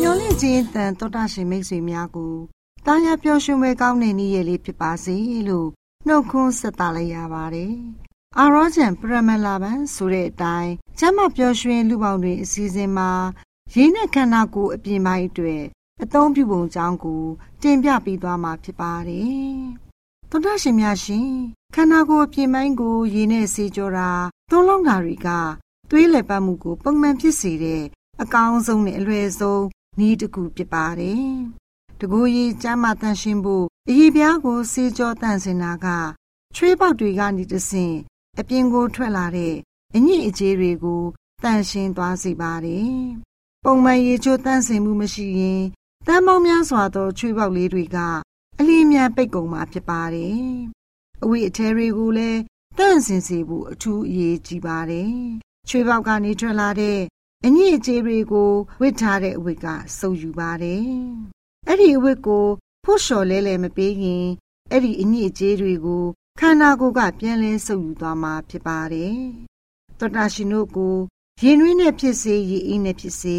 ညှော်လင့်ခြင်းတန်တောတာရှင်မိတ်ဆွေများကိုတာယာပျော်ရွှင်ပွဲကောင်းတဲ့နေ့ရက်လေးဖြစ်ပါစေလို့နှုတ်ခွန်းဆက်သလိုက်ရပါတယ်။အာရောဂျန်ပရမလာဘန်ဆိုတဲ့အတိုင်းကျမပျော်ရွှင်လူပေါင်းတွေအစည်းအဝေးမှာရင်းနဲ့ခန္ဓာကိုယ်အပြင်ပိုင်းအတွက်အသုံးပြုပုံကြောင်းကိုတင်ပြပေးသွားမှာဖြစ်ပါတယ်။သောတာရှင်များရှင်ခန္ဓာကိုယ်အပြင်ပိုင်းကိုရင်းနဲ့စေကြောတာသုံးလုံးဓာတွေက သွေးလည်ပတ်မှုကို ပုံမှန်ဖြစ်စေတဲ့အကောင်းဆုံးနဲ့အလွယ်ဆုံးနည်းတစ်ခုဖြစ်ပါတယ်။တကူကြီးကျမ်းမာတန်ရှင်းဖို့အည်ပြားကိုစေကြောတန့်စင်တာကချွေးပေါက်တွေကနေတဆင့်အပြင်ကိုထွက်လာတဲ့အညစ်အကြေးတွေကိုတန့်ရှင်းသွားစေပါတယ်။ပုံမှန်ရေချိုးတန့်စင်မှုမရှိရင်တမ်းပေါင်းများစွာသောချွေးပေါက်လေးတွေကအလီမြန်ပိတ်ကုန်မှာဖြစ်ပါတယ်။အဝိအထဲတွေကိုလည်းတန့်စင်စေဖို့အထူးအရေးကြီးပါတယ် ချွေးပေါက်ကနေထွက်လာတဲ့အညစ်အကြေးတွေကိုဝစ်ထားတဲ့အဝတ်ကစုပ်ယူပါတယ်။အဲ့ဒီအဝတ်ကိုဖို့လျှော်လဲလဲမပေးရင်အဲ့ဒီအညစ်အကြေးတွေကိုခန္ဓာကိုယ်ကပြန်လဲစုပ်ယူသွားမှာဖြစ်ပါတယ်။သောတာရှင်တို့ကိုရင်တွင်းနဲ့ဖြစ်စေရည်အင်းနဲ့ဖြစ်စေ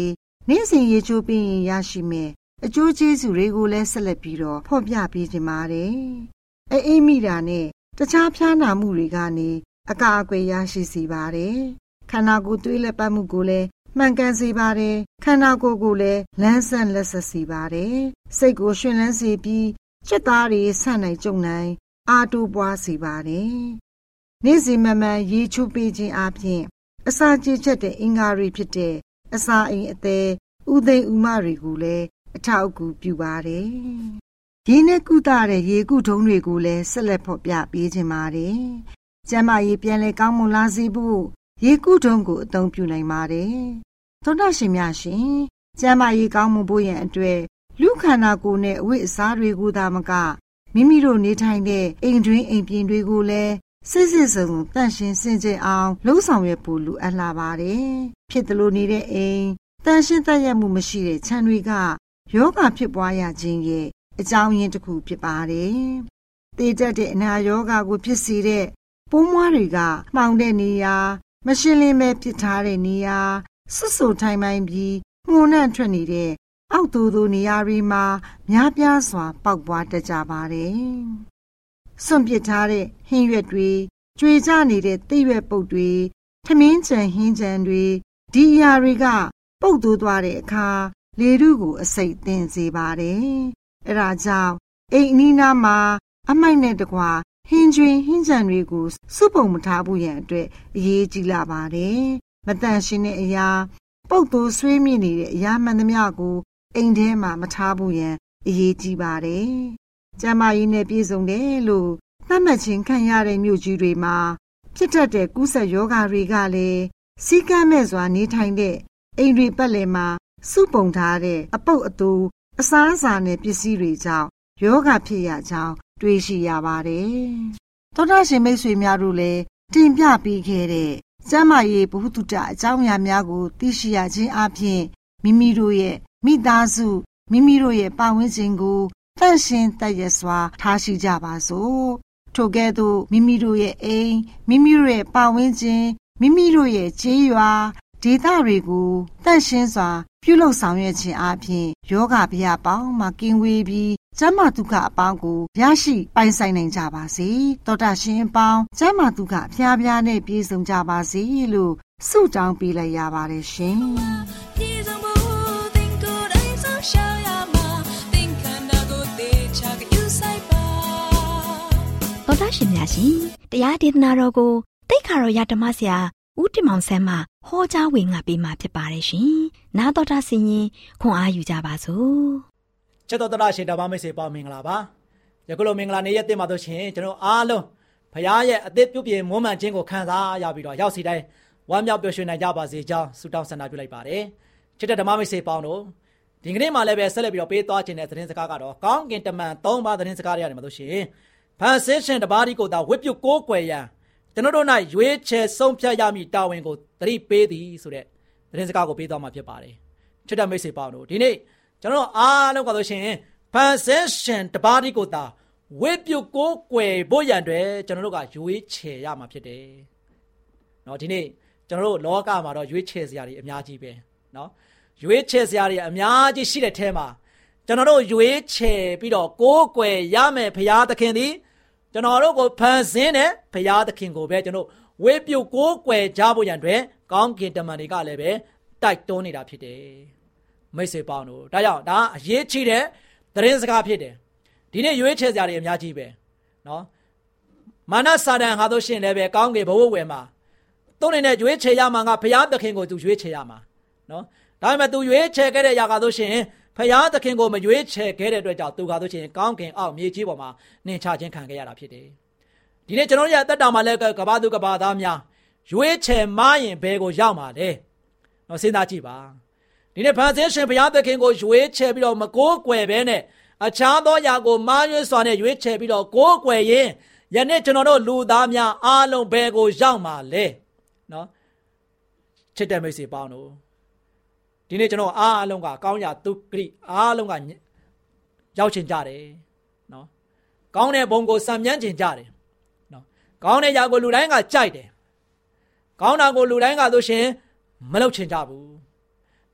နေ့စဉ်ရေချိုးပြီးရင်ရရှိမယ်အကျိုးကျေးဇူးတွေကိုလည်းဆက်လက်ပြီးတော့ဖော်ပြပေးခြင်းပါတယ်။အေးအိမ်မိတာနဲ့တခြားဖျားနာမှုတွေကနေအကာအကွယ်ရရှိစေပါတယ် ခန္ဓာကိုယ်သွေးလက်ပတ်မှုကိုလည်းမှန်ကန်စေပါတယ်ခန္ဓာကိုယ်ကိုလည်းလန်းဆန့်လက်ဆက်စေပါတယ်စိတ်ကိုရှင်လန်းစေပြီးစက်သားတွေဆန့်နိုင်ကြုံနိုင်အာတိုးပွားစေပါတယ်နေ့စဉ်မမှန်ရေချိုးပေးခြင်းအပြင်အစာကြေချက်တဲ့အင်္ဂါတွေဖြစ်တဲ့အစာအိမ်အသေးဥသိမ်ဥမတွေကိုလည်းအထောက်အကူပြုပါတယ်ရင်းနဲ့ကုသတဲ့ရေကုထုံးတွေကိုလည်းဆက်လက်ဖော်ပြပေးခြင်းပါတယ်ကျမ်းမာရေးပြန်လဲကောင်းမွန်လာစေဖို့ ရေကုထုံးကိုအသုံးပြုနိုင်ပါတယ်။သောတာရှင်များရှင်ကျမ်းမာရေးကောင်းမှုဖို့ရန်အတွက်လူခန္ဓာကိုယ်နဲ့အဝတ်အစားတွေကိုသာမကမိမိတို့နေထိုင်တဲ့အိမ်တွင်းအိမ်ပြင်တွေကိုလည်းစစ်စစ်စုံစုံတန့်ရှင်းစင်ကြယ်အောင်လှုံ့ဆော်ရဖို့လိုအပ်လာပါတယ်။ဖြစ်သလိုနေတဲ့အိမ်တန့်ရှင်းတတ်ရမှုမရှိတဲ့ခြံတွေကယောဂဖြစ်ပွားရခြင်းရဲ့အကြောင်းရင်းတစ်ခုဖြစ်ပါတယ်။တေတတ်တဲ့အနာယောဂကိုဖြစ်စေတဲ့ပိုးမွားတွေကမှောင်တဲ့နေရာ မရှင်းလင်းပဲဖြစ်ထားတဲ့နေရာဆွဆူထိုင်ပိုင်းပြီးမှုန်နှံ့ထွက်နေတဲ့အောက်သူသူနေရာတွေမှာများပြားစွာ ပေါက်ပွားတတ်ကြပါတယ်။စွန့်ပစ်ထားတဲ့ဟင်းရွက်တွေကြွေကြနေတဲ့သိရွက်ပုတ်တွေထမင်းချံဟင်းချံတွေဒီအရာတွေက ပုတ်သွသွားတဲ့အခါလေထုကို အစိတ်သင်စေပါတယ်။အဲဒါကြောင့်အိမ်အနီးနားမှာ အမိုက်နဲ့တကွာ ဟင်းကျွင်းဟင်းချံတွေကိုစုပုံမထားဖို့ရန်အတွက်အရေးကြီးလာပါတယ်။မတန့်ရှင်းတဲ့အရာပုတ်သွဆွေးမြင့်နေတဲ့အရာမှန်သမျှကိုအိမ်ထဲမှာမထားဖို့ရန်အရေးကြီးပါတယ်။ကျမကြီးနဲ့ပြည်စုံတယ်လို့သတ်မှတ်ခြင်းခံရတဲ့မြို့ကြီးတွေမှာဖြစ်တတ်တဲ့ကူးစက်ရောဂါတွေကလည်းစီးကမ်းမဲ့စွာနေထိုင်တဲ့အိမ်တွေပတ်လည်မှာစုပုံထားတဲ့အပုတ်အတူအစားအစာနဲ့ပစ္စည်းတွေကြောင့်ယောဂဖြစ်ရကြောင်း တွေးရှိရပါတယ်။သောတာရှင်မိတ်ဆွေများတို့လည်းတင်ပြပေးခဲ့တဲ့ကျမ်းမာရေးဘုဟုတုတအကြောင်းအရာများကို သိရှိရခြင်းအပြင်မိမိတို့ရဲ့မိသားစုမိမိတို့ရဲ့ပတ်ဝန်းကျင်ကိုတန့်ရှင်းတတ်ရစွာ ထားရှိကြပါစို့ထိုကဲ့သို့မိမိတို့ရဲ့အိမ်မိမိတို့ရဲ့ပတ်ဝန်းကျင်မိမိတို့ရဲ့ကျေးရွာဒေသတွေကိုတန့်ရှင်းစွာ ပြုလုပ်ဆောင်ရွက်ခြင်းအပြင်ယောဂဗျာပေါင်းမှကင်းဝေးပြီး ကျမ်းမာဒုက္ခအပေါင်းကိုရရှိပိုင်ဆိုင်နိုင်ကြပါစေတောတာရှင်အပေါင်းကျမ်းမာဒုက္ခအဖျားဖျားနဲ့ပြည့်စုံကြပါစေလို့ဆုတောင်းပေးလိုက်ရပါတယ်ရှင်တော်တာရှင်များရှင်တရားဒေသနာတော်ကိုတိတ်ခါတော်ရဓမ္မဆရာဦးတင်မောင်ဆန်းမှဟောကြားဝင်ငါပေးมาဖြစ်ပါတယ်ရှင်။နာတော်တာဆင်ရင်ခွန်အားယူကြပါစို့။ ချက်တော်တာရှင်ဓမ္မမိတ်ဆွေပေါင်းမင်္ဂလာပါ။ယခုလိုမင်္ဂလာနေ့ရက်တင်ပါတော့ရှင်ကျွန်တော်အားလုံးဖခင်ရဲ့အသက်ပြုပြင်မွမ်းမံခြင်းကိုခံစားရပြီးတော့ရောက်စီတိုင်းဝမ်းမြောက်ပျော်ရွှင်နိုင်ကြပါစေကြောင်းဆုတောင်းဆန္ဒပြုလိုက်ပါတယ်။ချစ်တဲ့ဓမ္မမိတ်ဆွေပေါင်းတို့ဒီကနေ့မှလည်းပဲဆက်လက်ပြီးတော့ပေးသွားခြင်းတဲ့သတင်းစကားကတော့ကောင်းကင်တမန်၃ပါးသတင်းစကားတွေရတယ်မှာလို့ရှိရင်ဖန်ဆင်းရှင်တပါးဒီကိုသာဝိပုကိုးကွယ်ရန်ကျွန်တော်တို့၌ရွေးချယ်ဆုံးဖြတ်ရမည်တာဝန်ကိုသတိပေးသည်ဆိုတဲ့သတင်းစကားကိုပေးသွားမှာဖြစ်ပါတယ်ချစ်တဲ့မိတ်ဆွေပေါင်းတို့ဒီနေ့ ကျွန်တော်အားလုံးကဆိုရှင်ဖန်ဆင်းရှင်တပါးဒီကိုသာဝိပုကိုကွယ်ဖို့ရန်တွေကျွန်တော်တို့ကရွေးချယ်ရမှာဖြစ်တယ်။နော်ဒီနေ့ကျွန်တော်တို့လောကမှာတော့ရွေးချယ်စရာတွေအများကြီးပဲနော်ရွေးချယ်စရာတွေအများကြီးရှိတဲ့ထဲမှာကျွန်တော်တို့ရွေးချယ်ပြီးတော့ကိုးကွယ်ရမယ်ဘုရားသခင်သည်ကျွန်တော်တို့ကိုဖန်ဆင်းတဲ့ဘုရားသခင်ကိုပဲကျွန်တော်ဝိပုကိုးကွယ်ကြဖို့ရန်တွေကောင်းကင်တမန်တွေကလည်းပဲတိုက်တွန်းနေတာဖြစ်တယ်။ မိတ်ဆွေပေါင်းတို့ဒါကြောင့်ဒါအရေးကြီးတဲ့သတင်းစကားဖြစ်တယ်ဒီနေ့ရွေးချယ်စရာတွေအများကြီးပဲနော်မာနစာတန်ဟာတို့ရှင်လည်းပဲကောင်းကင်ဘဝဝယ်မှာသူ့အနေနဲ့ရွေးချယ်ရမှာကဘုရားသခင်ကိုသူရွေးချယ်ရမှာနော်ဒါပေမဲ့သူရွေးချယ်ခဲ့တဲ့ຢာကတို့ရှင်ဘုရားသခင်ကိုမရွေးချယ်ခဲ့တဲ့အတွက်ကြောင့်သူကတို့ရှင်ကောင်းကင်အောက်မြေကြီးပေါ်မှာနှင်ချခြင်းခံခဲ့ရတာဖြစ်တယ်ဒီနေ့ကျွန်တော်တို့ရဲ့တက်တာမှာလည်းကဘာသူကဘာသားများရွေးချယ်မရင်ဘယ်ကိုရောက်မှာလဲနော်စဉ်းစားကြည့်ပါ ဒီနေ့ဖန်ဆင်းရှင်ဘုရားသခင်ကိုရွေးချယ်ပြီးတော့မကိုးကွယ်ဘဲနဲ့အခြားသောຢာကိုမာရွေးစွာနဲ့ရွေးချယ်ပြီးတော့ကိုးကွယ်ရင်ယနေ့ကျွန်တော်တို့လူသားများအားလုံးဘယ်ကိုရောက်မှာလဲ။နော်ချစ်တဲ့မိတ်ဆွေပေါင်းတို့ဒီနေ့ကျွန်တော်အားအလုံးကကောင်းရာသူဂရိအားလုံးကရောက်ချင်ကြတယ်နော်ကောင်းတဲ့ဘုံကိုစံမြန်းချင်ကြတယ်နော်ကောင်းတဲ့ຢာကိုလူတိုင်းကကြိုက်တယ်ကောင်းတာကိုလူတိုင်းကဆိုရှင်မလုပ်ချင်ကြဘူး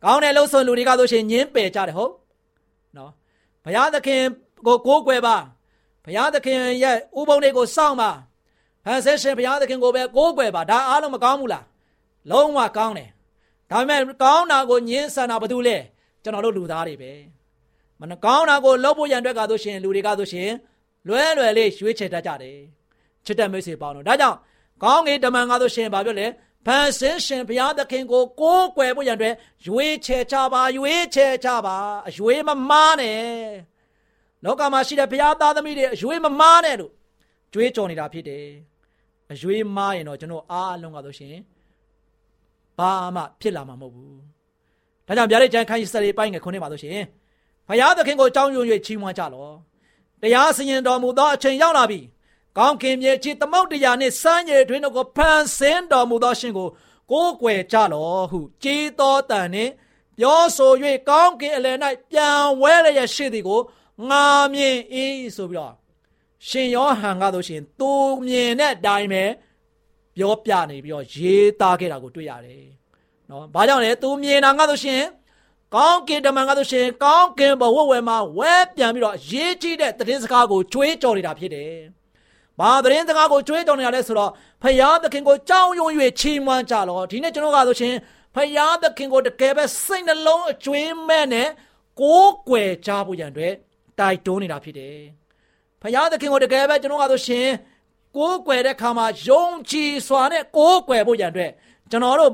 ကောင်းတဲ့လှုပ်ဆောင်လူတွေကဆိုရှင်ညင်းပယ်ကြတယ်ဟုတ်နော်ဘုရားသခင်ကိုကိုးကွယ်ပါဘုရားသခင်ရဲ့ဥပုံတွေကိုစောင့်ပါဟန်ဆက်ရှင်ဘုရားသခင်ကိုပဲကိုးကွယ်ပါဒါအားလုံးမကောင်းဘူးလားလုံးဝကောင်းတယ်ဒါပေမဲ့ကောင်းတာကိုညှင်းဆန်တာဘာလို့လဲကျွန်တော်တို့လူသားတွေပဲမနကောင်းတာကိုလုပ်ဖို့ရန်အတွက်ကဆိုရှင်လူတွေကဆိုရှင်လွဲလွယ်လေးရွေးချယ်တတ်ကြတယ်ချစ်တဲ့မိတ်ဆွေပေါင်းတို့ဒါကြောင့်ကောင်းကင်တမန်ကဆိုရှင်ဘာပြောလဲ ဖန်ဆင်းရှင်ဘုရားသခင်ကိုကိုးကွယ်ဖို့ရန်အတွက်ရွေးချယ်ချပါရွေးချယ်ချပါအရွေးမမားနဲ့လောကမှာရှိတဲ့ဘုရားသားသမီးတွေအရွေးမမားနဲ့လို့ကြွေးကြော်နေတာဖြစ်တယ်အရွေးမားရင်တော့ကျွန်တော်အားလုံးကဆိုရှင်ဘာမှဖြစ်လာမှာမဟုတ်ဘူး။ဒါကြောင့်ဗျာဒိတ်ကျမ်းခန်းကြီးစရိပိုင်းငယ်ခုနှစ်ပါလို့ရှင်။ဘုရားသခင်ကိုကြောင်းရွံ့၍ချီးမွမ်းကြလော့။တရားစီရင်တော်မူသောအချိန်ရောက်လာပြီ။ ကောင်းကင်မြေကြီးသမုတ်တရားနှင့်စမ်းရည်တွင်တို့ကိုဖန်ဆင်းတော်မူသောရှင်ကိုကိုးကွယ်ကြလော့ဟုကြေးတော်တန်နှင့်ပြောဆို၍ကောင်းကင်အလယ်၌ပြန်ဝဲရရရှိသည်ကိုငါမြင်၏ဆိုပြီးတော့ရှင်ယောဟန်ကတို့ရှင်သူမြင်တဲ့အတိုင်းပဲပြောပြနေပြီးတော့ရေးသားခဲ့တာကိုတွေ့ရတယ်နော်ဘာကြောင့်လဲသူမြင်တာငါဆိုရှင်ကောင်းကင်တမန်ကဆိုရှင်ကောင်းကင်ဘဝဝဲမှာဝဲပြန်ပြီးတော့ရေးကြည့်တဲ့သတင်းစကားကိုကြွေးကြော်နေတာဖြစ်တယ်။ ဘာသတင်းစကားကိုကြွေးကြော်နေတာလဲဆိုတော့ဖယားသခင်ကိုကြောင်းယုံ၍ချီးမွမ်းကြလောဒီနေ့ကျွန်တော်ကဆိုရှင်ဖယားသခင်ကိုတကယ်ပဲစိတ်နှလုံးအကျွေးမဲ့နဲ့ကိုးကွယ်ကြဖို့ရန်အတွက်တိုက်တွန်းနေတာဖြစ်တယ်။ဖယားသခင်ကိုတကယ်ပဲကျွန်တော်ကဆိုရှင်ကိုးကွယ်တဲ့ခါမှာယုံကြည်စွာနဲ့ကိုးကွယ်ဖို့ရန်အတွက်ကျွန်တော်တို့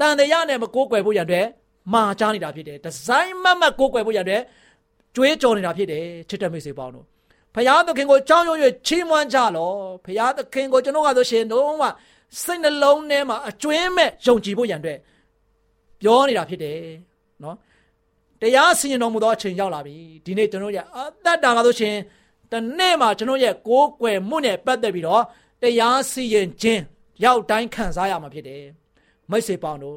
တန်တရားနဲ့မကိုးကွယ်ဖို့ရန်အတွက်မှာချနေတာဖြစ်တယ်။ဒီဇိုင်းမတ်မတ်ကိုးကွယ်ဖို့ရန်အတွက်ကြွေးကြော်နေတာဖြစ်တယ်ချစ်တဲ့မိတ်ဆွေပေါင်းတို့ ဖယားသခင်ကိုကြောင်းရွံ့၍ချီးမွမ်းကြလောဖယားသခင်ကိုကျွန်တော်ကဆိုရှင်တော့မှစိတ်နှလုံးထဲမှာအကျွင်းမဲ့ယုံကြည်ဖို့ရန်အတွက်ပြောနေတာဖြစ်တယ်နော်တရားစီရင်တော်မူသောအချိန်ရောက်လာပြီဒီနေ့ကျွန်တော်ရဲ့အသက်တာကဆိုရှင်တနေ့မှာကျွန်တော်ရဲ့ကိုးကွယ်မှုနဲ့ပတ်သက်ပြီးတော့တရားစီရင်ခြင်းရောက်တိုင်းခံစားရမှာဖြစ်တယ်မိတ်ဆွေပေါင်းတို့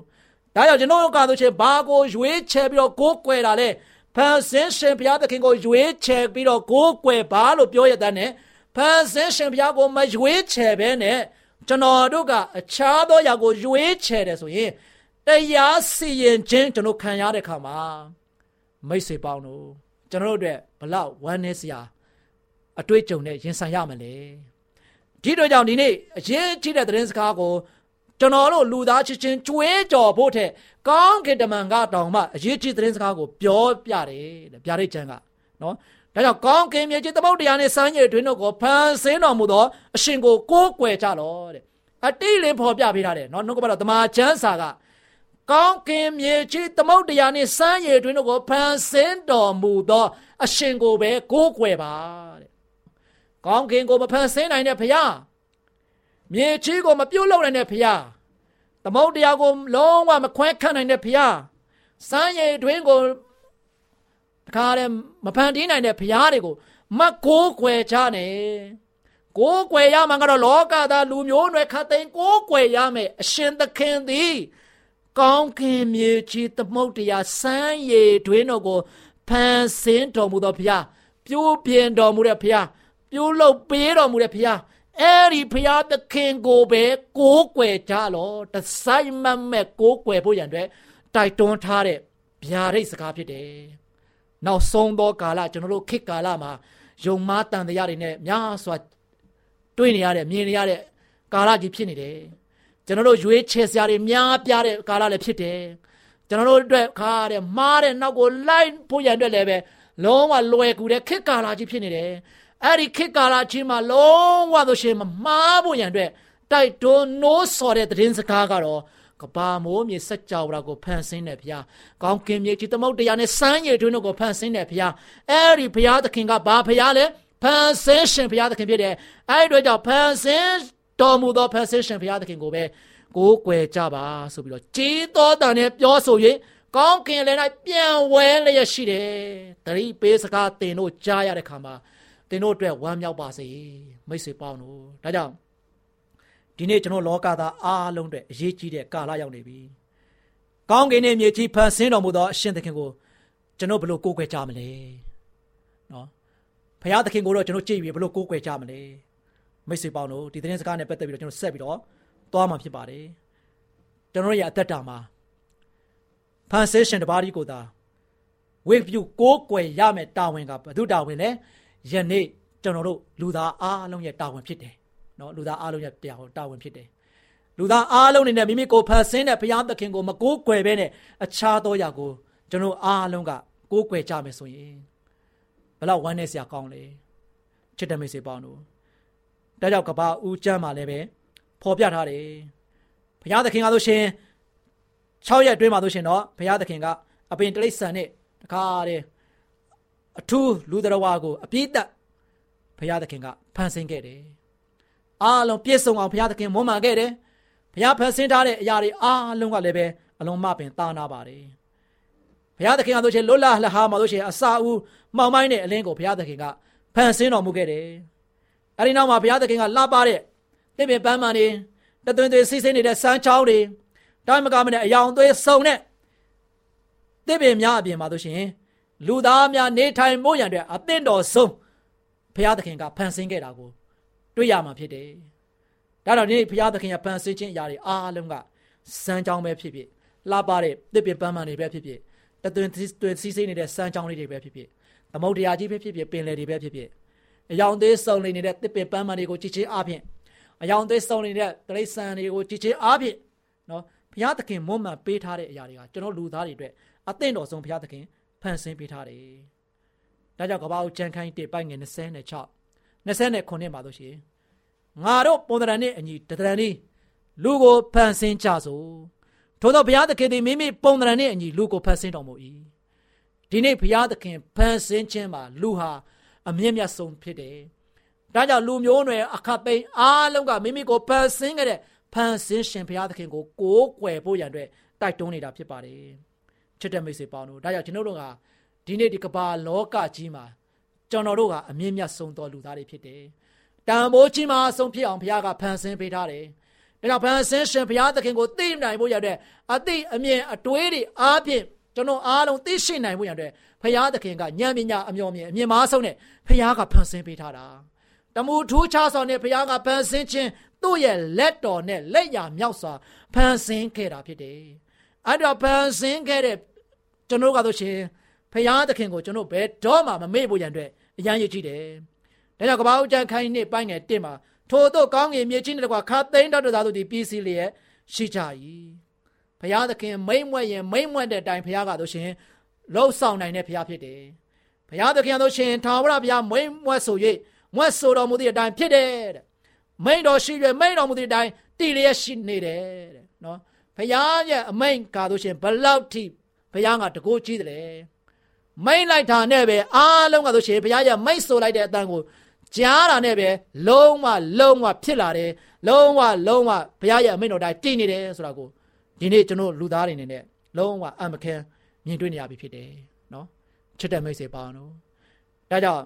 ဒါကြောင့်ကျွန်တော်တို့ကဆိုရှင်ဘာကိုရွေးချယ်ပြီးတော့ကိုးကွယ်တာလဲ ဖန်ဆင်းရှင်ဘုရားသခင်ကိုရွေးချယ်ပြီးတော့ကိုးကွယ်ပါလို့ပြောရတဲ့နဲ့ဖန်ဆင်းရှင်ဘုရားကိုမရွေးချယ်ဘဲနဲ့ကျွန်တော်တို့ကအခြားသောຢာကိုရွေးချယ်တယ်ဆိုရင်တရားစီရင်ခြင်းကျွန်တော်ခံရတဲ့ခါမှာမိတ်ဆွေပေါင်းတို့ကျွန်တော်တို့အတွက်ဘလောက်ဝမ်းနည်းစရာအတွေ့အကြုံနဲ့ရင်ဆိုင်ရမလဲဒီတို့ကြောင့်ဒီနေ့အရေးကြီးတဲ့သတင်းစကားကိုကျွန်တော်တို့လူသားချင်းချင်းကြွေးကြော်ဖို့တဲ့ကော င်းကင်တမန်ကတောင်မှအရေးကြီးသတင်းစကားကိုပြောပြတယ်တဲ့ပြရိတ်ချန်ကနော်ဒါကြောင့်ကောင်းကင်မြေကြီးသမုတ်တရားနဲ့စမ်းရည်တွင်တို့ကိုဖန်ဆင်းတော်မူသောအရှင်ကိုကိုးကွယ်ကြလောတဲ့အတိလင်းဖော်ပြပေးထားတယ်နော်နှုတ်ကပတော်တမန်ကျမ်းစာကကောင်းကင်မြေကြီးသမုတ်တရားနဲ့စမ်းရည်တွင်တို့ကိုဖန်ဆင်းတော်မူသောအရှင်ကိုပဲကိုးကွယ်ပါတဲ့ကောင်းကင်ကိုမဖန်ဆင်းနိုင်တဲ့ဖခင်မြေကြီးကိုမပြုတ်လုံနိုင်တဲ့ဖခင် သမုတ်တရားကိုလုံးဝမခွဲခန့်နိုင်တဲ့ဖခင်စမ်းရည်တွင်ကိုတခါတည်းမဖန်တီးနိုင်တဲ့ဖရားတွေကိုမကိုးကွယ်ကြနဲ့ကိုးကွယ်ရမှာကတော့လောကသားလူမျိုးနွယ်ခတ်သိမ်းကိုးကွယ်ရမယ်အရှင်သခင်သည်ကောင်းကင်မြေကြီးသမုတ်တရားစမ်းရည်တွင်တို့ကိုဖန်ဆင်းတော်မူသောဖရားပြိုးပြင်တော်မူတဲ့ဖရားပြိုးလုတ်ပေးတော်မူတဲ့ဖရား အဲ့ဒီဖရားသခင်ကိုပဲကိုးကွယ်ကြလောတဆိုင်မမဲ့ကိုးကွယ်ဖို့ရန်အတွက်တိုက်တွန်းထားတဲ့ဗျာဒိတ်စကားဖြစ်တယ်နောက်ဆုံးသောကာလကျွန်တော်တို့ခေတ်ကာလမှာယုံမားတန်တရားတွေနဲ့များစွာတွေ့နေရတဲ့မြင်နေရတဲ့ကာလကြီးဖြစ်နေတယ်ကျွန်တော်တို့ရွေးချယ်စရာတွေများပြားတဲ့ကာလလည်းဖြစ်တယ်ကျွန်တော်တို့အတွက်ခါတဲ့မားတဲ့နောက်ကိုလိုက်ဖို့ရန်အတွက်လည်းပဲလုံးဝလွယ်ကူတဲ့ခေတ်ကာလကြီးဖြစ်နေတယ် အဲ့ဒီခေတ်ကာလချင်းမှာလုံးဝဆိုရှင်မမားဖို့ရန်အတွက်တိုက်တွန်းနိုးဆော်တဲ့သတင်းစကားကတော့ကဘာမိုးမြေစัจ java ကိုဖန်ဆင်းတဲ့ဘုရားကောင်းကင်မြေကြီးသမုတ်တရားနဲ့စမ်းရည်တွင်းတို့ကိုဖန်ဆင်းတဲ့ဘုရားအဲ့ဒီဘုရားသခင်ကဘာဘုရားလဲဖန်ဆင်းရှင်ဘုရားသခင်ဖြစ်တယ်အဲ့ဒီအတွက်ကြောင့်ဖန်ဆင်းတော်မူသောဖန်ဆင်းရှင်ဘုရားသခင်ကိုပဲကိုးကွယ်ကြပါဆိုပြီးတော့ကြီးတော်တန်နဲ့ပြောဆို၍ကောင်းကင်လည်း၌ပြန်ဝဲလျက်ရှိတယ်တတိပေးစကားတင်တို့ကြားရတဲ့ခါမှာ တင်တို့အတွက်ဝမ်းမြောက်ပါစေမိတ်ဆွေပေါင်းတို့ဒါကြောင့်ဒီနေ့ကျွန်တော်လောကသားအားလုံးအတွက်အရေးကြီးတဲ့ကာလရောက်နေပြီ။ကောင်းကင်နဲ့မြေကြီးဖန်ဆင်းတော်မူသောအရှင်သခင်ကိုကျွန်တော်ဘလို့ကိုးကွယ်ကြမလဲ။နော်။ဖခင်သခင်ကိုတော့ကျွန်တော်ကြည့်ပြီးဘလို့ကိုးကွယ်ကြမလဲ။မိတ်ဆွေပေါင်းတို့ဒီသတင်းစကားနဲ့ပတ်သက်ပြီးတော့ကျွန်တော်ဆက်ပြီးတော့သွားမှာဖြစ်ပါတယ်။ကျွန်တော်ရဲ့အသက်တာမှာဖန်ဆင်းရှင်တပါးဒီကိုသာဝိပုကိုးကွယ်ရမယ်တာဝန်ကဘု து တာဝန်လဲ ယနေ့ကျွန်တော်တို့လူသားအားလုံးရဲ့တာဝန်ဖြစ်တယ်နော်လူသားအားလုံးရဲ့တရားဟောတာဝန်ဖြစ်တယ်လူသားအားလုံးနေနဲ့မိမိကိုဖန်ဆင်းတဲ့ဘုရားသခင်ကိုမကိုးကွယ်ဘဲနဲ့အခြားသောຢာကိုကျွန်တော်အားလုံးကကိုးကွယ်ကြမယ်ဆိုရင်ဘလောက်ဝမ်းနည်းစရာကောင်းလဲချစ်တဲ့မိတ်ဆွေပေါင်းတို့ဒါကြောင့်ကဘာဦးကျမ်းမှာလည်းပဲဖော်ပြထားတယ်ဘုရားသခင်ကဆိုရှင်6ရက်အတွင်းမှာဆိုရှင်တော့ဘုရားသခင်ကအပင်တိရစ္ဆာန်နဲ့တခါတည်း အထူးလူတော်ဝါကိုအပြည့်တက်ဘုရားသခင်ကဖန်ဆင်းခဲ့တယ်အားလုံးပြည့်စုံအောင်ဘုရားသခင်မွမ်းမံခဲ့တယ်ဘုရားဖန်ဆင်းထားတဲ့အရာတွေအားလုံးကလည်းပဲအလုံးမပင်တာနာပါတယ်ဘုရားသခင်ကဆိုချင်လွတ်လပ်လဟာမှာဆိုချင်အစာဦးမှောင်မိုင်းတဲ့အလင်းကိုဘုရားသခင်ကဖန်ဆင်းတော်မူခဲ့တယ်အဲဒီနောက်မှာဘုရားသခင်ကလှပတဲ့တပင်ပန်းမှန်တွေတသွင်းသွင်းစီးစင်းနေတဲ့စမ်းချောင်းတွေတိုင်းမကမနဲ့အယောင်သွေးစုံတဲ့တပင်များအပြင်မှာဆိုရှင် လူသားများနေထိုင်မို့ရန်အတွက်အသင့်တော်ဆုံးဘုရားသခင်ကဖန်ဆင်းခဲ့တာကိုတွေ့ရမှာဖြစ်တယ်။ဒါတော့ဒီဘုရားသခင်ရဲ့ဖန်ဆင်းခြင်းအရာတွေအားလုံးကစမ်းကြောင်းပဲဖြစ်ဖြစ်လှပတဲ့တစ်ပင်ပန်းပန်းတွေပဲဖြစ်ဖြစ်တသွင်သွင်စီးစိမ့်နေတဲ့စမ်းကြောင်းလေးတွေပဲဖြစ်ဖြစ်သမုတ်တရားကြီးပဲဖြစ်ဖြစ်ပင်လယ်တွေပဲဖြစ်ဖြစ်အယောင်သေးစုံနေတဲ့တစ်ပင်ပန်းပန်းတွေကိုကြည်ချင်းအားဖြင့်အယောင်သေးစုံနေတဲ့တရိษံတွေကိုကြည်ချင်းအားဖြင့်နော်ဘုရားသခင်မွမ်းမံပေးထားတဲ့အရာတွေကကျွန်တော်လူသားတွေအတွက်အသင့်တော်ဆုံးဘုရားသခင် ဖန်ဆင်းပေးထားတယ်။ဒါကြောင့်ကပ္ပဦးကျမ်းခိုင်း1ပိုက်ငယ်26 29မှာလို့ရှိရင်ငါတို့ပုံသဏ္ဍာန်နဲ့အညီတသဏ္ဍာန်ဤလူကိုဖန်ဆင်းကြစို့ထို့သောဘုရားသခင်သည်မိမိပုံသဏ္ဍာန်နဲ့အညီလူကိုဖန်ဆင်းတော်မူ၏ဒီနေ့ဘုရားသခင်ဖန်ဆင်းခြင်းမှာလူဟာအမြင့်မြတ်ဆုံးဖြစ်တယ်ဒါကြောင့်လူမျိုးနွယ်အခတ်သိမ်းအားလုံးကမိမိကိုဖန်ဆင်းခဲ့တဲ့ဖန်ဆင်းရှင်ဘုရားသခင်ကိုကိုးကွယ်ဖို့ရန်အတွက်တိုက်တွန်းနေတာဖြစ်ပါတယ် ချစ်တဲ့မိတ်ဆွေပေါင်းတို့ဒါကြောင့်ကျွန်တော်တို့ကဒီနေ့ဒီကမ္ဘာလောကကြီးမှာကျွန်တော်တို့ကအမြင့်မြတ်ဆုံးသောလူသားတွေဖြစ်တယ်တန်ဖိုးကြီးမှာဆုံးဖြစ်အောင်ဘုရားကဖန်ဆင်းပေးထားတယ်ဒါကြောင့်ဖန်ဆင်းရှင်ဘုရားသခင်ကိုသိနိုင်ဖို့ရတဲ့အသိအမြင်အတွေးတွေအားဖြင့်ကျွန်တော်အားလုံးသိရှိနိုင်ဖို့ရတဲ့ဘုရားသခင်ကဉာဏ်ပညာအမျှော်မြင်အမြင်မားဆုံးနဲ့ဘုရားကဖန်ဆင်းပေးထားတာတမူထူးခြားစွာနဲ့ဘုရားကဖန်ဆင်းခြင်းသူ့ရဲ့လက်တော်နဲ့လက်ရမြောက်စွာဖန်ဆင်းခဲ့တာဖြစ်တယ်အဲ့တော့ဖန်ဆင်းခဲ့တဲ့ ကျွန်တော်ကတော့ရှင်ဖရာသခင်ကိုကျွန်တော်ဘယ်တော့မှမမေ့ဖို့ရန်အတွက်အရန်ရည်ကြည့်တယ်။ဒါကြောင့်ကပ္ပဦးကျန်ခိုင်းနှစ်ပိုင်းငယ်တစ်မှာထို့သောကောင်းကင်မြေကြီးနဲ့တကွာခါသိန်းတော်တော်သူဒီပြည်စည်းလျက်ရှိကြ၏။ဖရာသခင်မိမ့်မွက်ရင်မိမ့်မွက်တဲ့အတိုင်းဖရာကတို့ရှင်လှုပ်ဆောင်နိုင်တဲ့ဖရာဖြစ်တယ်။ဖရာသခင်တို့ရှင်ထာဝရဘုရားမိမ့်မွက်ဆို၍မွက်ဆိုတော်မူသည့်အတိုင်းဖြစ်တယ်တဲ့။မိန်တော်ရှိ၍မိန်တော်မူသည့်အတိုင်းတည်လျက်ရှိနေတယ်တဲ့နော်။ဖရာရဲ့အမိန်ကာတို့ရှင်ဘလောက်ထိ ဘုရားကတကိုးကြီးတယ်မိတ်လိုက်တာနဲ့ပဲအားလုံးကဆိုရှင်ဘုရားရဲ့မိတ်ဆိုလိုက်တဲ့အတန်ကိုကြားတာနဲ့ပဲလုံးဝလုံးဝဖြစ်လာတယ်လုံးဝလုံးဝဘုရားရဲ့အမိန့်တော်တိုင်းတည်နေတယ်ဆိုတာကိုဒီနေ့ကျွန်တော်လူသားတွေနေနဲ့လုံးဝအမခံမြင်တွေ့နေရပြီဖြစ်တယ်နော်ချစ်တဲ့မိတ်ဆွေပါနော်ဒါကြောင့်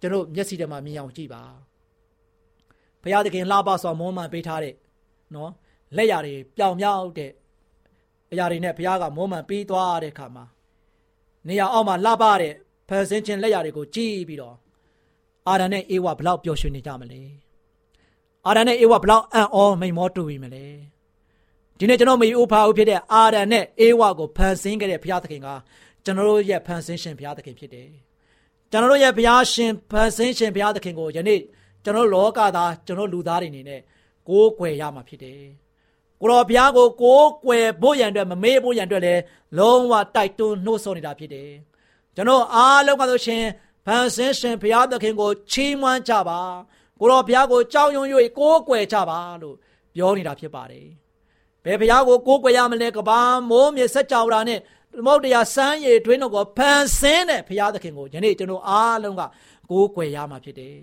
ကျွန်တော်မျက်စိထဲမှာမြင်အောင်ကြည့်ပါဘုရားသခင်လှပစွာမောမှန်ပေးထားတဲ့နော်လက်ရည်ပြောင်မြောက်တဲ့ အရာတွေနဲ့ဘုရားကမောမှန်ပေးသွားတဲ့အခါမှာနေရာအောက်မှာလှပတဲ့ဖန်ဆင်းခြင်းလက်ရာတွေကိုကြည့်ပြီးတော့အာဒန်နဲ့အေဝါဘလောက်ပျော်ရွှင်နေကြမလဲအာဒန်နဲ့အေဝါဘလောက်အံ့ဩမိန်မောတူပြီမလဲဒီနေ့ကျွန်တော်မေဥဖာဦးဖြစ်တဲ့အာဒန်နဲ့အေဝါကိုဖန်ဆင်းခဲ့တဲ့ဘုရားသခင်ကကျွန်တော်တို့ရဲ့ဖန်ဆင်းရှင်ဘုရားသခင်ဖြစ်တယ်ကျွန်တော်တို့ရဲ့ဘုရားရှင်ဖန်ဆင်းရှင်ဘုရားသခင်ကိုယနေ့ကျွန်တော်လောကသားကျွန်တော်လူသားတွေအနေနဲ့ကိုးကွယ်ရမှာဖြစ်တယ် ကိုတော်ဘုရားကိုကိုးကွယ်ဖို့ရန်အတွက်မမေ့ဖို့ရန်အတွက်လည်းလုံးဝတိုက်တွန်းနှိုးဆော်နေတာဖြစ်တယ်ကျွန်တော်အားလုံးကဆိုရှင်ဖန်ဆင်းရှင်ဘုရားသခင်ကိုချီးမွမ်းကြပါကိုတော်ဘုရားကိုကြောက်ရွံ့၍ကိုးကွယ်ကြပါလို့ပြောနေတာဖြစ်ပါတယ်ဘယ်ဘုရားကိုကိုးကွယ်ရမလဲကဘာမိုးမြေဆက်ကြောရာနဲ့သမုတ်တရားစမ်းရည်တွင်းတို့ကိုဖန်ဆင်းတဲ့ဘုရားသခင်ကိုယနေ့ကျွန်တော်အားလုံးကကိုးကွယ်ရမှာဖြစ်တယ်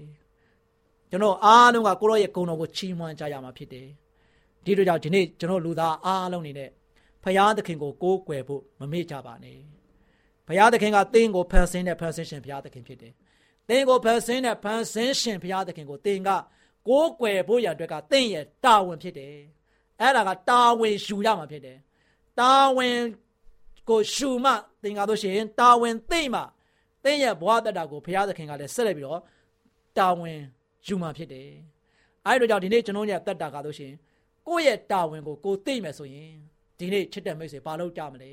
ကျွန်တော်အားလုံးကကိုရောရဲ့ဂုဏ်တော်ကိုချီးမွမ်းကြရမှာဖြစ်တယ် ဒီလိုကြောင့်ဒီနေ့ကျွန်တော်လူသားအားလုံးနေနဲ့ဖရာသခင်ကိုကိုးကွယ်ဖို့မမေ့ကြပါနဲ့ဖရာသခင်ကသင်ကိုဖန်ဆင်းတဲ့ဖန်ဆင်းရှင်ဖရာသခင်ဖြစ်တယ်သင်ကိုဖန်ဆင်းတဲ့ဖန်ဆင်းရှင်ဖရာသခင်ကိုသင်ကကိုးကွယ်ဖို့ရန်အတွက်ကသင်ရဲ့တာဝန်ဖြစ်တယ်အဲ့ဒါကတာဝန်ယူရမှာဖြစ်တယ်တာဝန်ကိုရှုမှသင်ကားလို့ရှိရင်တာဝန်သိမှသင်ရဲ့ဘဝတက်တာကိုဘုရားသခင်ကလည်းဆက်လက်ပြီးတော့တာဝန်ယူမှဖြစ်တယ်အဲဒီတော့ကြောင့်ဒီနေ့ကျွန်တော်ရဲ့တက်တာကားလို့ရှိရင် ကိုယ့်ရဲ့တာဝန်ကိုကိုသိမယ်ဆိုရင်ဒီနေ့ချစ်တဲ့မိတ်ဆွေဘာလုပ်ကြမလဲ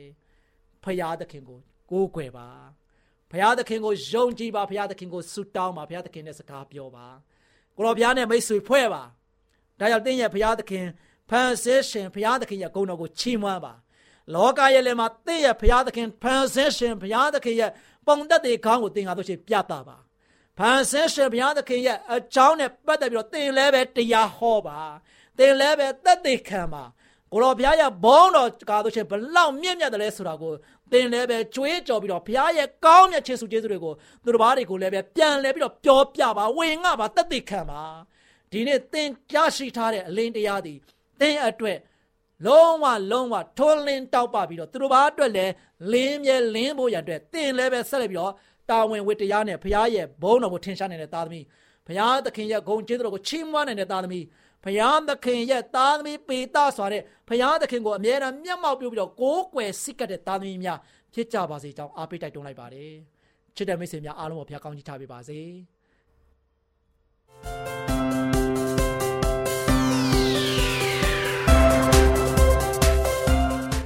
ဖရာသခင်ကိုကိုးကွယ်ပါဖရာသခင်ကိုယုံကြည်ပါဖရာသခင်ကိုဆုတောင်းပါဖရာသခင်နဲ့စကားပြောပါကိုတော်ဘုရားနဲ့မိတ်ဆွေဖွဲ့ပါဒါကြောင့်တင်းရဲ့ဖရာသခင်ဖန်ဆင်းရှင်ဖရာသခင်ရဲ့ဂုဏ်တော်ကိုချီးမွမ်းပါလောကရဲ့လည်းမှာတင်းရဲ့ဖရာသခင်ဖန်ဆင်းရှင်ဖရာသခင်ရဲ့ပုံသက်တွေခေါင်းကိုတင်ကားလို့ရှိရင်ပြတာပါဖန်ဆင်းရှင်ဘုရားသခင်ရဲ့အကြောင်းနဲ့ပတ်သက်ပြီးတော့သင်လည်းပဲတရားဟောပါ သင်လည်းပဲသက်သေခံပါကိုတော်ဘုရားရဲ့ဘုန်းတော်ကားလို့ချင်းဘလောက်မြင့်မြတ်တယ်လဲဆိုတာကိုသင်လည်းပဲကြွေးကြော်ပြီးတော့ဘုရားရဲ့ကောင်းမြတ်ခြင်းစုကျေးဇူးတွေကိုသူတို့ဘာတွေကိုလည်းပဲပြန်လဲပြီးတော့ပြောပြပါဝေငှပါသက်သေခံပါဒီနေ့သင်ကြားရှိထားတဲ့အလင်းတရားသည်သင်အတွက်လုံးဝလုံးဝထွန်းလင်းတောက်ပပြီးတော့သူတို့ဘာအတွက်လဲလင်းမြဲလင်းဖို့ရအတွက်သင်လည်းပဲဆက်လက်ပြီးတော့တာဝန်ဝတ္တရားနဲ့ဘုရားရဲ့ဘုန်းတော်ကိုထင်ရှားနေတဲ့သားသမီးဘုရားသခင်ရဲ့ဂုဏ်ကျေးဇူးတော်ကိုချီးမွမ်းနေတဲ့သားသမီး ဘုရားသခင်ရဲ့သားသမီးပေတစွာတဲ့ဘုရားသခင်ကိုအမြဲတမ်းမျက်မှောက်ပြုပြီးတော့ကိုးကွယ်စိတ်ကတဲ့သားသမီးများဖြစ်ကြပါစေကြောင်းအားပေးတိုက်တွန်းလိုက်ပါတယ်ချစ်တဲ့မိတ်ဆွေများအားလုံးကိုဘုရားကောင်းချီးထားပေးပါစေ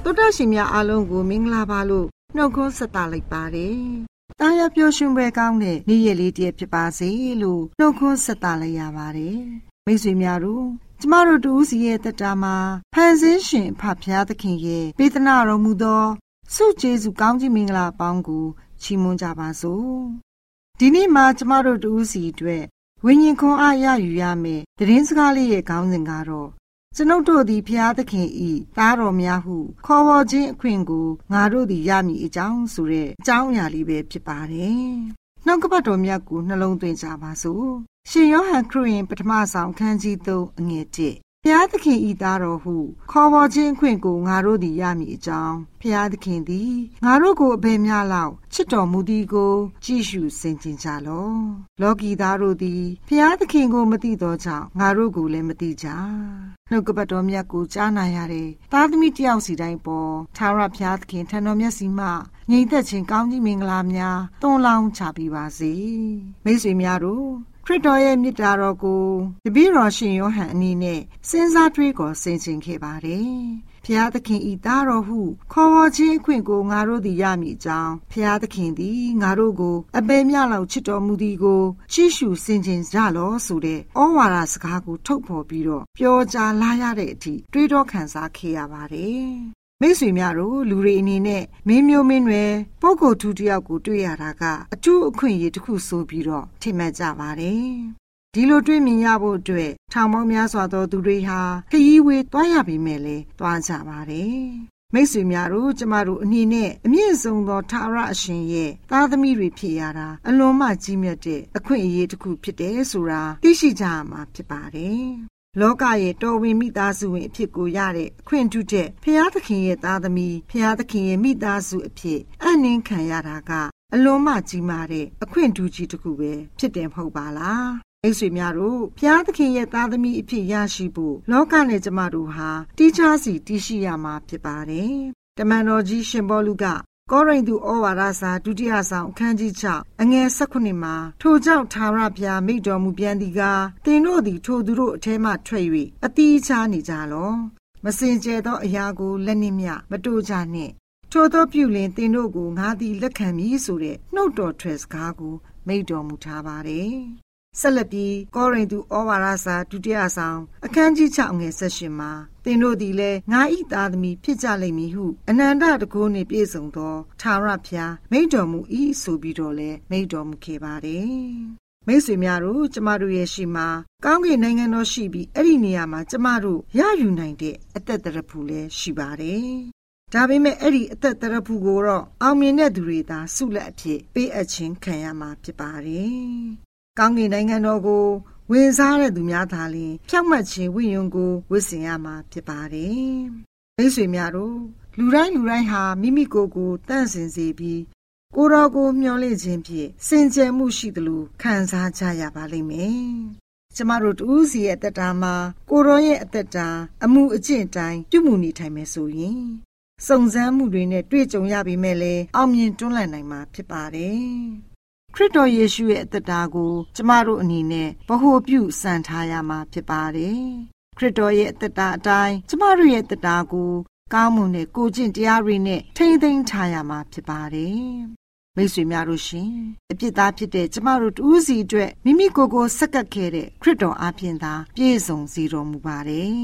တော်တာရှင်များအားလုံးကိုမင်္ဂလာပါလို့နှုတ်ခွန်းဆက်တာလိုက်ပါတယ်။တာယာပျော်ရွှင်ပွဲကောင်းတဲ့နေ့ရက်လေးတည်းဖြစ်ပါစေလို့နှုတ်ခွန်းဆက်တာလိုက်ရပါတယ်။ မိတ်ဆွေများတို့ကျမတို့တူးစီရဲ့တက်တာမှာဖန်ဆင်းရှင်ဖဖျားသခင်ရဲ့ပေးသနာတော်မူသောဆုကျေးဇူးကောင်းကြီးမင်္ဂလာပေါင်းကိုချီးမွမ်းကြပါစို့။ဒီနေ့မှာကျမတို့တူးစီအတွက်ဝိညာဉ်ခွန်အားရယူရမယ်။သတင်းစကားလေးရဲ့ခေါင်းစဉ်ကတော့ကျွန်ုပ်တို့သည်ဖျားသခင်ဤသားတော်များဟုခေါ်ဝေါ်ခြင်းအခွင့်ကိုငါတို့သည်ရမည်အကြောင်းဆိုတဲ့အကြောင်းအရာလေးပဲဖြစ်ပါတယ်။နှုတ်ကပတ်တော်မြတ်ကိုနှလုံးသွင်းကြပါစို့။ ရှင်ယောဟန်ခရစ်ယာန်ပထမဆောင်ခန်းကြီး3အငယ်1ဖျားသခင်ဤသားတော်ဟုခေါ်ဝေါ်ခြင်းအခွင့်ကိုငါတို့သည်ရမည်အကြောင်းဖျားသခင်သည်ငါတို့ကိုအဘယ်များလောက်ချစ်တော်မူသည်ကိုကြည့်ရှုစင်ကြင်ကြလော့လောကီသားတို့သည်ဖျားသခင်ကိုမသိသောကြောင့်ငါတို့ကိုလည်းမသိကြနှုတ်ကပတ်တော်မြတ်ကိုကြားနာရတဲ့သားသမီးတယောက်စီတိုင်းပေါ်သာရဖျားသခင်ထံတော်မျက်စီမှငြိမ်သက်ခြင်းကောင်းကြီးမင်္ဂလာများတွန်းလောင်းချပေးပါစေမိတ်ဆွေများတို့ ခရစ်တော်ရဲ့မြစ်တာတော်ကိုတပည့်တော်ရှင်ယောဟန်အနေနဲ့စဉ်းစားတွေးခေါ်ဆင်ခြင်ခဲ့ပါတယ်။ဖျားသခင်ဤသားတော်ဟုခေါ်ဝေါ်ခြင်းအခွင့်ကိုငါတို့သည်ရမည်ကြောင်းဖျားသခင်သည်ငါတို့ကိုအပေမြလောက်ချစ်တော်မူသည်ကိုချီးရှုဆင်ခြင်ကြလောဆိုတဲ့ဩဝါဒစကားကိုထုတ်ဖော်ပြီးတော့ပြောကြားလာရတဲ့အထိတွေးတောခံစားခဲ့ရပါတယ် မိတ်ဆွေများတို့လူတွေအနေနဲ့မင်းမျိုးမင်းတွေပုဂ္ဂိုလ်ထူးတယောက်ကိုတွေ့ရတာကအထူးအခွင့်အရေးတစ်ခုဆိုပြီးတော့ထိမှတ်ကြပါတယ်။ဒီလိုတွေ့မြင်ရဖို့အတွက်ထောင်ပေါင်းများစွာသောသူတွေဟာခရီးဝေးသွားရပေမဲ့လည်းသွားကြပါတယ်။မိတ်ဆွေများတို့ကျမတို့အနေနဲ့အမြင့်ဆုံးသောထာဝရအရှင်ရဲ့သားသမီးတွေဖြစ်ရတာအလွန်မှကြီးမြတ်တဲ့အခွင့်အရေးတစ်ခုဖြစ်တယ်ဆိုတာသိရှိကြရမှာဖြစ်ပါတယ်။ လောကရဲ့တော်ဝင်မိသားစုဝင်အဖြစ်ကိုရတဲ့အခွင့်အထူးတဲ့ဖျားသခင်ရဲ့သားသမီးဖျားသခင်ရဲ့မိသားစုအဖြစ်အနှင်းခံရတာကအလွန်မှကြီးမားတဲ့အခွင့်အထူးကြီးတစ်ခုပဲဖြစ်တယ်မဟုတ်ပါလားအိတ်ဆွေများတို့ဖျားသခင်ရဲ့သားသမီးအဖြစ်ရရှိဖို့လောကနဲ့ကျမတို့ဟာတီးခြားစီတည်ရှိရမှာဖြစ်ပါတယ်တမန်တော်ကြီးရှင်ဘောလူက ကောရိန္သုဩဝါဒစာဒုတိယဆောင်အခန်းကြီး6အငယ်16မှာထိုကြောင့်သာရဘုရားမိတော်မူပြန်သည်ကားသင်တို့သည်ထိုသူတို့အထဲမှထွက်၍အတီးချနေကြလောမစင်ကြဲသောအရာကိုလက်နှင့်မြမတို့ကြနှင့်ထိုသောပြုလင်သင်တို့ကိုငါသည်လက်ခံမည်ဆိုတဲ့နှုတ်တော်ထွက်စကားကိုမိတော်မူထားပါတယ် ဆက်လက်ပြီးကောရိန္သုဩဝါဒစာဒုတိယဆောင် အခန်းကြီး6ငယ်16မှာသင်တို့သည်လည်းငါဤသားသမီးဖြစ်ကြလိမ့်မည်ဟုအနန္တတကုနှင့်ပြည့်စုံသောသာရဖျားမိန့်တော်မူ၏ဆိုပြီးတော့လည်းမိန့်တော်မူခဲ့ပါတယ်မိတ်ဆွေများတို့ကျမတို့ရဲ့ရှိမှာကောင်းကင်နိုင်ငံတော်ရှိပြီးအဲ့ဒီနေရာမှာကျမတို့ရယူနိုင်တဲ့အသက်တရဖူလည်းရှိပါတယ်။ဒါပေမဲ့အဲ့ဒီအသက်တရဖူကိုတော့အောင်မြင်တဲ့သူတွေသာဆုလက်အဖြစ်ပေးအပ်ခြင်းခံရမှာဖြစ်ပါတယ်။ ကောင်းကင်နိုင်ငံတော်ကိုဝင်စားတဲ့သူများသာလျှင်ဖြောက်မှတ်ခြင်းဝိညာဉ်ကိုဝတ်ဆင်ရမှာဖြစ်ပါတယ်။မိတ်ဆွေများတို့လူတိုင်းလူတိုင်းဟာမိမိကိုယ်ကိုတန့်စင်စေပြီးကိုတော်ကိုမျှော်လင့်ခြင်းဖြင့်စင်ကြယ်မှုရှိသလိုခံစားကြရပါလိမ့်မယ်။ကျမတို့တူးစီရဲ့အသက်တာမှာကိုတော်ရဲ့အသက်တာအမှုအကျင့်တိုင်းပြုမှုနေထိုင်မယ်ဆိုရင်စုံစမ်းမှုတွေနဲ့တွေ့ကြုံရပေမဲ့လည်းအောင်မြင်တွန်းလှန်နိုင်မှာဖြစ်ပါတယ်။ ခရစ်တော်ယေရှုရဲ့အသက်တာကို ကျမတို့အနေနဲ့ဗဟုပြုစံထားရမှာဖြစ်ပါတယ်။ခရစ်တော်ရဲ့အသက်တာအတိုင်းကျမတို့ရဲ့အသက်တာကိုကောင်းမွန်တဲ့ကိုကျင့်တရားတွေနဲ့ထိမ့်သိမ်းထားရမှာဖြစ်ပါတယ်။မိတ်ဆွေများတို့ရှင်အပြစ်သားဖြစ်တဲ့ကျမတို့တူးစီအတွက်မိမိကိုယ်ကိုဆက်ကပ်ခဲ့တဲ့ခရစ်တော်အပြင်သာပြည့်စုံစေတော်မူပါတယ်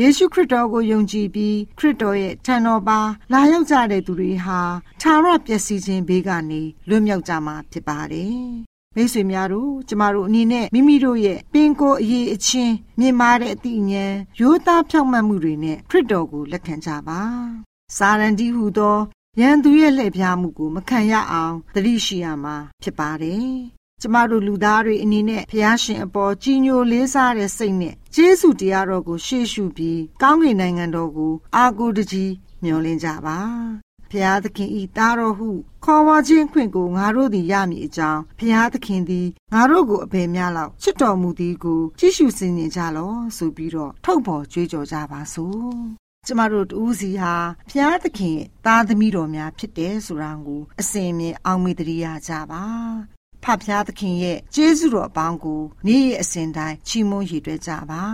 ယေရှုခရစ်တော်ကိုယုံကြည်ပြီးခရစ်တော်ရဲ့ထံတော်ပါလာရောက်ကြတဲ့သူတွေဟာသာရပျက်စီးခြင်းဘေးကနေလွတ်မြောက်ကြမှာဖြစ်ပါတယ်။မိတ်ဆွေများတို့ကျမတို့အနေနဲ့မိမိတို့ရဲ့ပင်ကိုယ်အရေးအချင်းမြင်မာတဲ့အသိဉာဏ်ရိုးသားဖြောင့်မတ်မှုတွေနဲ့ခရစ်တော်ကိုလက်ခံကြပါ။စာရန်တီဟူသောရန်သူရဲ့လှည့်ဖျားမှုကိုမခံရအောင်သတိရှိရမှာဖြစ်ပါတယ် ကျမတို့လူသားတွေအနေနဲ့ဖះရှင်အပေါ်ကြီးညိုလေးစားတဲ့စိတ်နဲ့ကျေးဇူးတရားတော်ကိုရှေ့ရှုပြီးကောင်းကင်နိုင်ငံတော်ကိုအာကိုတကြီးမျှော်လင့်ကြပါဖျားသခင်ဤတာတော်ဟုခေါ်ဝါခြင်းခွင့်ကိုငါတို့သည်ရမည်အကြောင်းဖျားသခင်သည်ငါတို့ကိုအပေများလောက်ချစ်တော်မူသည်ကိုကြည့်ရှုစင်နေကြလောဆိုပြီးတော့ထုတ်ဖော်ကြွေးကြော်ကြပါစို့ကျမတို့တူးစီဟာဖျားသခင်သားသမီးတော်များဖြစ်တယ်ဆိုတာကိုအစဉ်အမြဲအောက်မေ့တရိယာကြပါ ဖဖျားသခင်ရဲ့ကျေးဇူးတော်အပေါင်းကိုနေ့ရက်အစဉ်တိုင်းချီးမွမ်းရည်တွဲကြပါ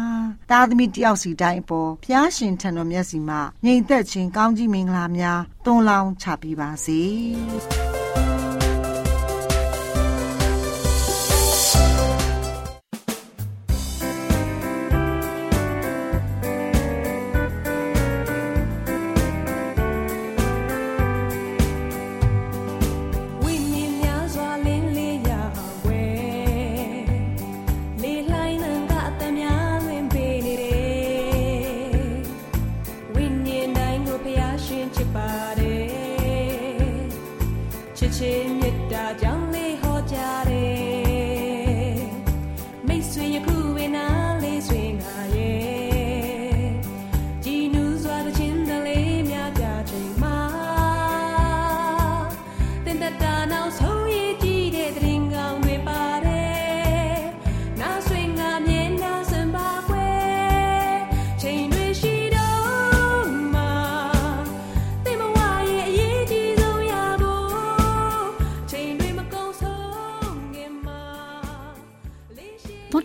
သားသမီးတယောက်စီတိုင်းအပေါ်ဖျားရှင်ထံတော်မျက်စီမှာငြိမ်သက်ခြင်းကောင်းကြီးမင်္ဂလာများတွန်းလောင်းချပေးပါစေ